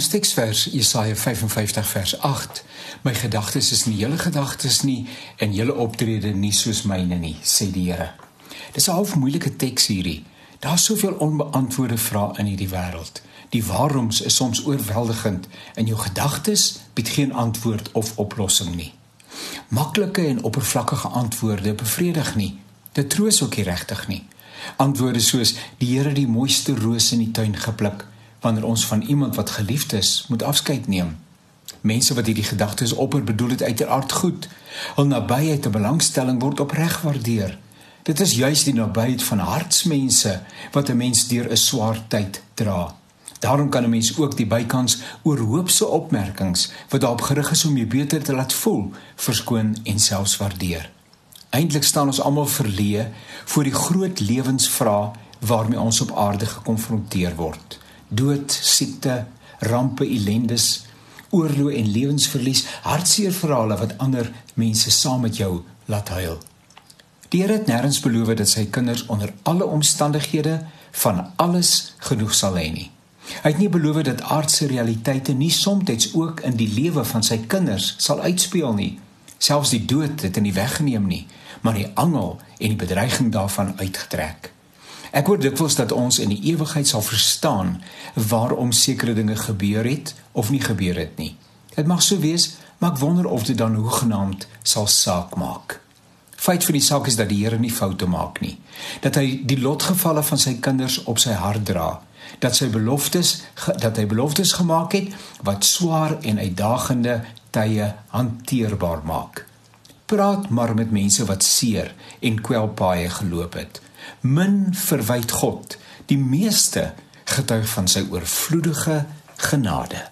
Ons teksvers Jesaja 55 vers 8. My gedagtes is nie julle gedagtes nie en julle optrede nie soos myne nie, sê die Here. Dis 'n half moeilike teks hierdie. Daar's soveel onbeantwoorde vrae in hierdie wêreld. Die waaroms is soms oorweldigend en jou gedagtes bied geen antwoord of oplossing nie. Maklike en oppervlakkige antwoorde bevredig nie. Dit troos ook nie regtig nie. Antwoorde soos die Here die mooiste roos in die tuin gepluk wanneer ons van iemand wat geliefd is moet afskeid neem. Mense wat hierdie gedagtes opper bedoel dit uiteraard goed. Hul nabyheid en belangstelling word opreg waardeer. Dit is juis die nabyheid van hartsmense wat 'n mens deur 'n swaar tyd dra. Daarom kan 'n mens ook die bykans oor hoopse opmerkings wat daarop gerig is om jou beter te laat voel, verskoon en selfs waardeer. Eintlik staan ons almal verleë voor die groot lewensvrae waarmee ons op aarde gekonfronteer word dood, siekte, rampe, ellendes, oorlog en lewensverlies, hartseer verhale wat ander mense saam met jou laat huil. Die Here het nêrens beloof dat sy kinders onder alle omstandighede van alles genoeg sal hê nie. Hy het nie beloof dat aardse realiteite nie soms ook in die lewe van sy kinders sal uitspeel nie. Selfs die dood het dit nie weggeneem nie, maar die angel en die bedreiging daarvan uitgetrek. Ek hoor dikwels dat ons in die ewigheid sal verstaan waarom sekere dinge gebeur het of nie gebeur het nie. Dit mag so wees, maar ek wonder of dit dan hoegenaamd sal saak maak. Feit vir die saak is dat die Here nie foute maak nie. Dat hy die lotgevalle van sy kinders op sy hart dra. Dat sy beloftes dat hy beloftes gemaak het wat swaar en uitdagende tye hanteerbaar maak. Praat maar met mense wat seer en kwelpaaie geloop het min verwyd God, die meeste getuig van sy oorvloedige genade.